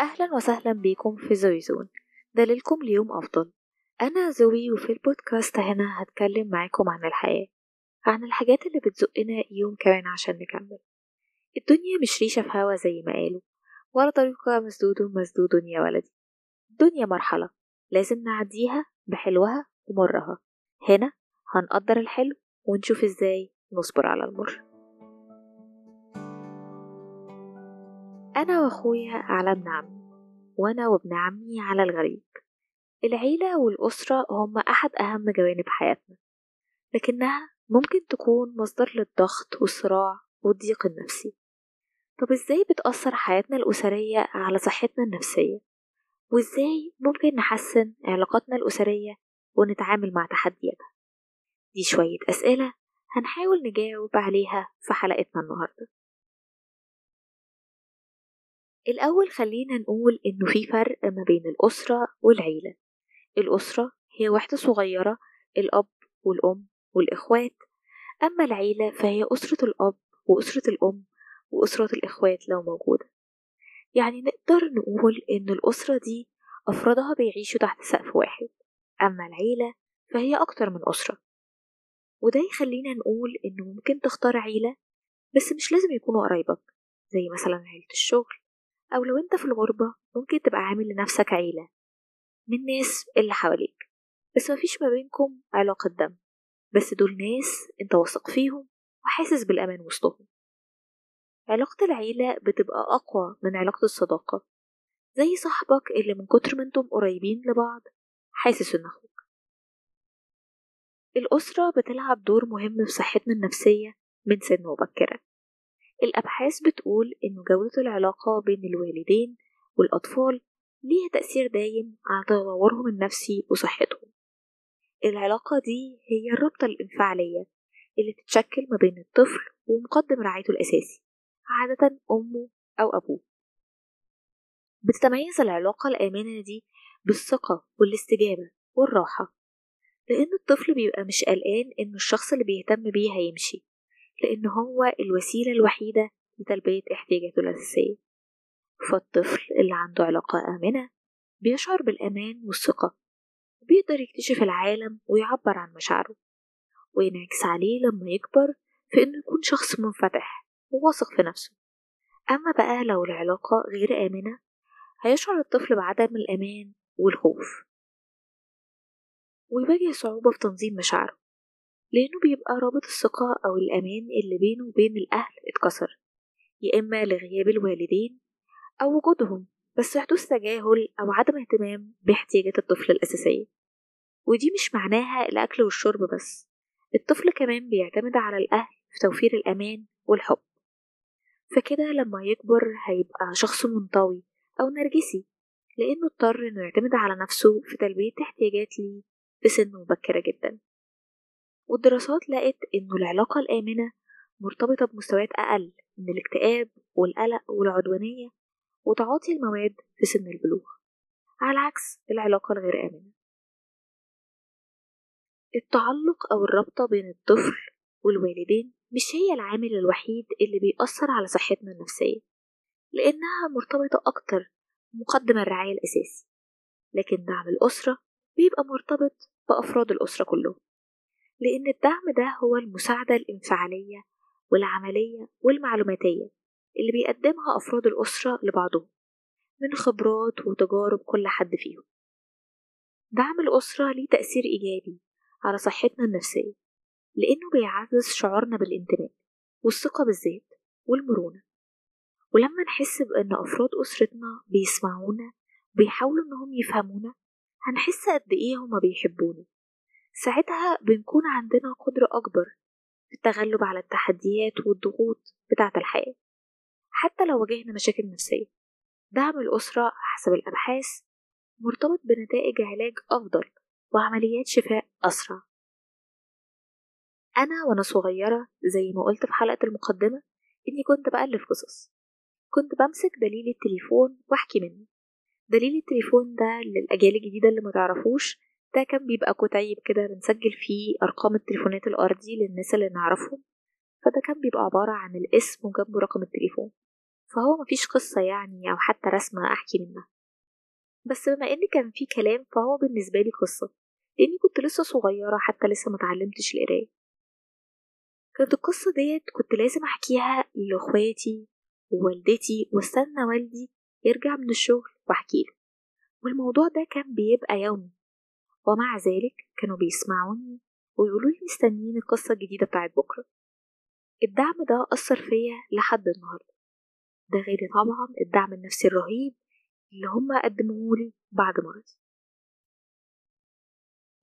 أهلا وسهلا بيكم في زوي زون دليلكم ليوم أفضل. أنا زوي وفي البودكاست هنا هتكلم معاكم عن الحياة عن الحاجات اللي بتزقنا يوم كمان عشان نكمل. الدنيا مش ريشة في هوا زي ما قالوا ولا طريقة مسدود مسدود يا ولدي. الدنيا مرحلة لازم نعديها بحلوها ومرها. هنا هنقدر الحلو ونشوف إزاي نصبر على المر. أنا وأخويا على ابن عمي. وأنا وابن عمي على الغريب. العيلة والأسرة هم أحد أهم جوانب حياتنا لكنها ممكن تكون مصدر للضغط والصراع والضيق النفسي. طب إزاي بتأثر حياتنا الأسرية على صحتنا النفسية؟ وإزاي ممكن نحسن علاقاتنا الأسرية ونتعامل مع تحدياتها؟ دي شوية أسئلة هنحاول نجاوب عليها في حلقتنا النهاردة. الأول خلينا نقول إنه في فرق ما بين الأسرة والعيلة. الأسرة هي وحدة صغيرة الأب والأم والإخوات. أما العيلة فهي أسرة الأب وأسرة الأم وأسرة الإخوات لو موجودة. يعني نقدر نقول إن الأسرة دي أفرادها بيعيشوا تحت سقف واحد. أما العيلة فهي أكتر من أسرة. وده يخلينا نقول إنه ممكن تختار عيلة بس مش لازم يكونوا قرايبك زي مثلا عيلة الشغل. أو لو أنت في الغربة ممكن تبقى عامل لنفسك عيلة من الناس اللي حواليك بس مفيش ما بينكم علاقة دم بس دول ناس أنت واثق فيهم وحاسس بالأمان وسطهم. علاقة العيلة بتبقى أقوى من علاقة الصداقة زي صاحبك اللي من كتر ما أنتم قريبين لبعض حاسس إن أخوك. الأسرة بتلعب دور مهم في صحتنا النفسية من سن مبكرة الأبحاث بتقول إن جودة العلاقة بين الوالدين والأطفال ليها تأثير دايم على تطورهم النفسي وصحتهم. العلاقة دي هي الرابطة الإنفعالية اللي بتتشكل ما بين الطفل ومقدم رعايته الأساسي عادة أمه أو أبوه. بتتميز العلاقة الآمنة دي بالثقة والاستجابة والراحة لأن الطفل بيبقى مش قلقان إن الشخص اللي بيهتم بيه هيمشي. لأن هو الوسيلة الوحيدة لتلبية احتياجاته الأساسية. فالطفل اللي عنده علاقة آمنة بيشعر بالأمان والثقة وبيقدر يكتشف العالم ويعبر عن مشاعره وينعكس عليه لما يكبر في إنه يكون شخص منفتح وواثق في نفسه. أما بقى لو العلاقة غير آمنة هيشعر الطفل بعدم الأمان والخوف ويواجه صعوبة في تنظيم مشاعره. لأنه بيبقى رابط الثقة أو الأمان اللي بينه وبين الأهل اتكسر يا إما لغياب الوالدين أو وجودهم بس حدوث تجاهل أو عدم اهتمام باحتياجات الطفل الأساسية. ودي مش معناها الأكل والشرب بس الطفل كمان بيعتمد على الأهل في توفير الأمان والحب. فكده لما يكبر هيبقى شخص منطوي أو نرجسي لأنه اضطر إنه يعتمد على نفسه في تلبية احتياجات ليه في سن مبكرة جدا. والدراسات لقت إنه العلاقة الآمنة مرتبطة بمستويات أقل من الاكتئاب والقلق والعدوانية وتعاطي المواد في سن البلوغ. على عكس العلاقة الغير آمنة. التعلق أو الرابطة بين الطفل والوالدين مش هي العامل الوحيد اللي بيأثر على صحتنا النفسية لأنها مرتبطة أكتر بمقدم الرعاية الأساسي. لكن دعم الأسرة بيبقى مرتبط بأفراد الأسرة كلهم. لأن الدعم ده هو المساعدة الإنفعالية والعملية والمعلوماتية اللي بيقدمها أفراد الأسرة لبعضهم من خبرات وتجارب كل حد فيهم. دعم الأسرة ليه تأثير إيجابي على صحتنا النفسية لأنه بيعزز شعورنا بالانتماء والثقة بالذات والمرونة. ولما نحس بأن أفراد أسرتنا بيسمعونا بيحاولوا إنهم يفهمونا هنحس قد إيه هما بيحبونا. ساعتها بنكون عندنا قدرة أكبر في التغلب على التحديات والضغوط بتاعة الحياة حتى لو واجهنا مشاكل نفسية. دعم الأسرة حسب الأبحاث مرتبط بنتائج علاج أفضل وعمليات شفاء أسرع. أنا وأنا صغيرة زي ما قلت في حلقة المقدمة إني كنت بألف قصص. كنت بمسك دليل التليفون وأحكي منه. دليل التليفون ده للأجيال الجديدة اللي ما تعرفوش ده كان بيبقى كتيب كده بنسجل فيه أرقام التليفونات الأرضي للناس اللي نعرفهم فده كان بيبقى عبارة عن الاسم وجنبه رقم التليفون. فهو مفيش قصة يعني أو حتى رسمة أحكي منها. بس بما إن كان في كلام فهو بالنسبة لي قصة. لأني كنت لسه صغيرة حتى لسه متعلمتش القراية. كانت القصة ديت كنت لازم أحكيها لإخواتي ووالدتي واستنى والدي يرجع من الشغل وأحكيله والموضوع ده كان بيبقى يومي. ومع ذلك كانوا بيسمعوني ويقولوا لي مستنيين القصة الجديدة بتاعت بكرة. الدعم ده أثر فيا لحد النهاردة. ده غير طبعا الدعم النفسي الرهيب اللي هما قدموهولي بعد مرضي.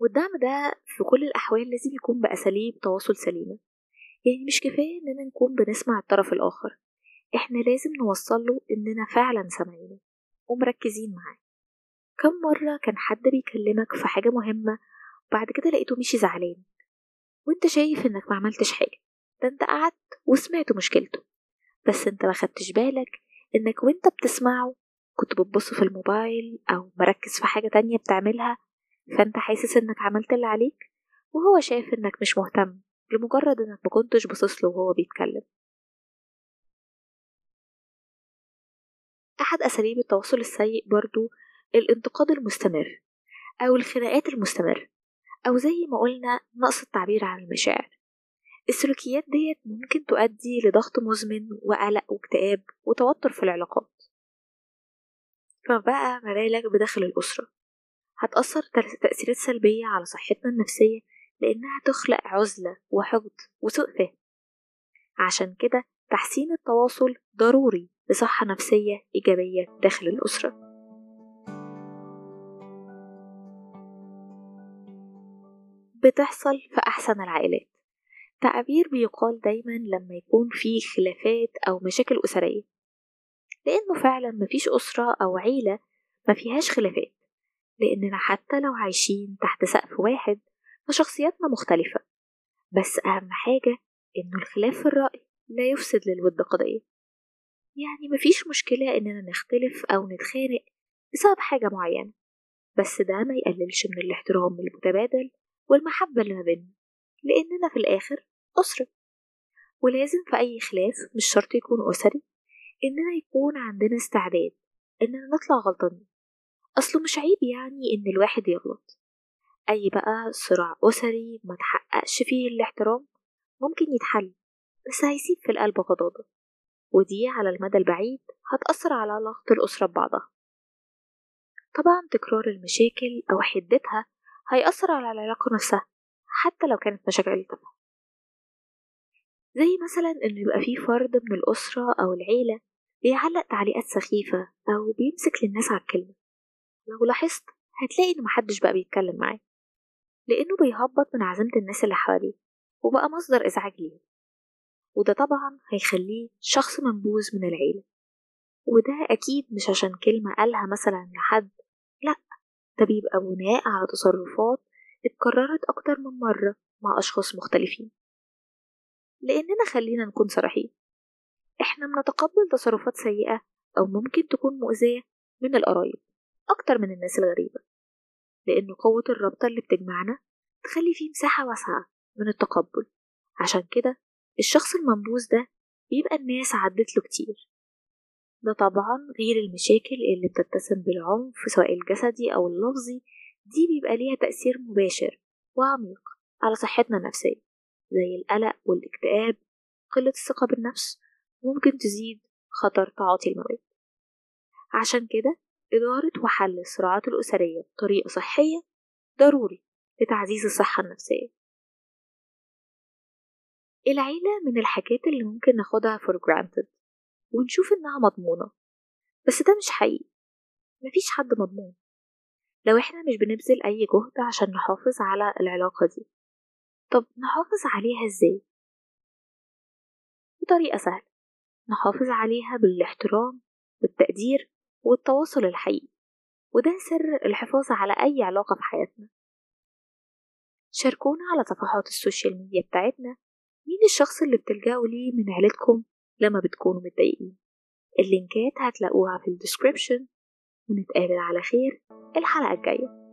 والدعم ده في كل الأحوال لازم يكون بأساليب تواصل سليمة. يعني مش كفاية إننا نكون بنسمع الطرف الآخر. إحنا لازم نوصل له إننا فعلا سامعينه ومركزين معاه. كم مرة كان حد بيكلمك في حاجة مهمة وبعد كده لقيته مشي زعلان وانت شايف انك ما عملتش حاجة. ده انت قعدت وسمعت مشكلته. بس انت ما خدتش بالك انك وانت بتسمعه كنت بتبص في الموبايل أو مركز في حاجة تانية بتعملها فانت حاسس انك عملت اللي عليك وهو شايف انك مش مهتم لمجرد انك ما كنتش باصص له وهو بيتكلم. أحد أساليب التواصل السيء برضو الانتقاد المستمر أو الخناقات المستمرة أو زي ما قلنا نقص التعبير عن المشاعر. السلوكيات ديت ممكن تؤدي لضغط مزمن وقلق واكتئاب وتوتر في العلاقات. فبقى ما بالك بداخل الأسرة. هتأثر تأثيرات سلبية على صحتنا النفسية لأنها تخلق عزلة وحقد وسوء فهم. عشان كده تحسين التواصل ضروري لصحة نفسية إيجابية داخل الأسرة. بتحصل في أحسن العائلات. تعبير بيقال دايما لما يكون في خلافات أو مشاكل أسرية لأنه فعلا مفيش أسرة أو عيلة ما فيهاش خلافات لأننا حتى لو عايشين تحت سقف واحد فشخصياتنا مختلفة. بس أهم حاجة إنه الخلاف في الرأي لا يفسد للود قضية. يعني مفيش مشكلة إننا نختلف أو نتخانق بسبب حاجة معينة بس ده ما يقللش من الاحترام المتبادل والمحبة اللي ما بيننا لأننا في الآخر أسرة. ولازم في أي خلاف مش شرط يكون أسري إننا يكون عندنا استعداد إننا نطلع غلطانين. أصله مش عيب يعني إن الواحد يغلط. أي بقى صراع أسري ما تحققش فيه الاحترام ممكن يتحل بس هيسيب في القلب غضاضة ودي على المدى البعيد هتأثر على علاقة الأسرة ببعضها. طبعا تكرار المشاكل أو حدتها هيأثر على العلاقة نفسها حتى لو كانت مشاكل تافهة زي مثلا إنه يبقى في فرد من الأسرة أو العيلة بيعلق تعليقات سخيفة أو بيمسك للناس على الكلمة. لو لاحظت هتلاقي إن محدش بقى بيتكلم معاه لأنه بيهبط من عزيمة الناس اللي حواليه وبقى مصدر إزعاج ليهم وده طبعا هيخليه شخص منبوذ من العيلة وده أكيد مش عشان كلمة قالها مثلا لحد ده بيبقى بناء على تصرفات اتكررت أكتر من مرة مع أشخاص مختلفين. لأننا خلينا نكون صريحين إحنا بنتقبل تصرفات سيئة أو ممكن تكون مؤذية من القرايب أكتر من الناس الغريبة لأن قوة الرابطة اللي بتجمعنا تخلي فيه مساحة واسعة من التقبل. عشان كده الشخص المنبوذ ده بيبقى الناس عدت له كتير. ده طبعا غير المشاكل اللي بتتسم بالعنف سواء الجسدي أو اللفظي دي بيبقى ليها تأثير مباشر وعميق على صحتنا النفسية زي القلق والاكتئاب قلة الثقة بالنفس ممكن تزيد خطر تعاطي المواد. عشان كده إدارة وحل الصراعات الأسرية بطريقة صحية ضروري لتعزيز الصحة النفسية. العيلة من الحاجات اللي ممكن ناخدها for granted. ونشوف إنها مضمونة. بس ده مش حقيقي. مفيش حد مضمون. لو إحنا مش بنبذل أي جهد عشان نحافظ على العلاقة دي. طب نحافظ عليها إزاي؟ بطريقة سهلة. نحافظ عليها بالاحترام والتقدير والتواصل الحقيقي. وده سر الحفاظ على أي علاقة في حياتنا. شاركونا على صفحات ال social media بتاعتنا. مين الشخص اللي بتلجأوا ليه من عيلتكم؟ لما بتكونوا متضايقين. اللينكات هتلاقوها في ال description. ونتقابل على خير الحلقة الجاية.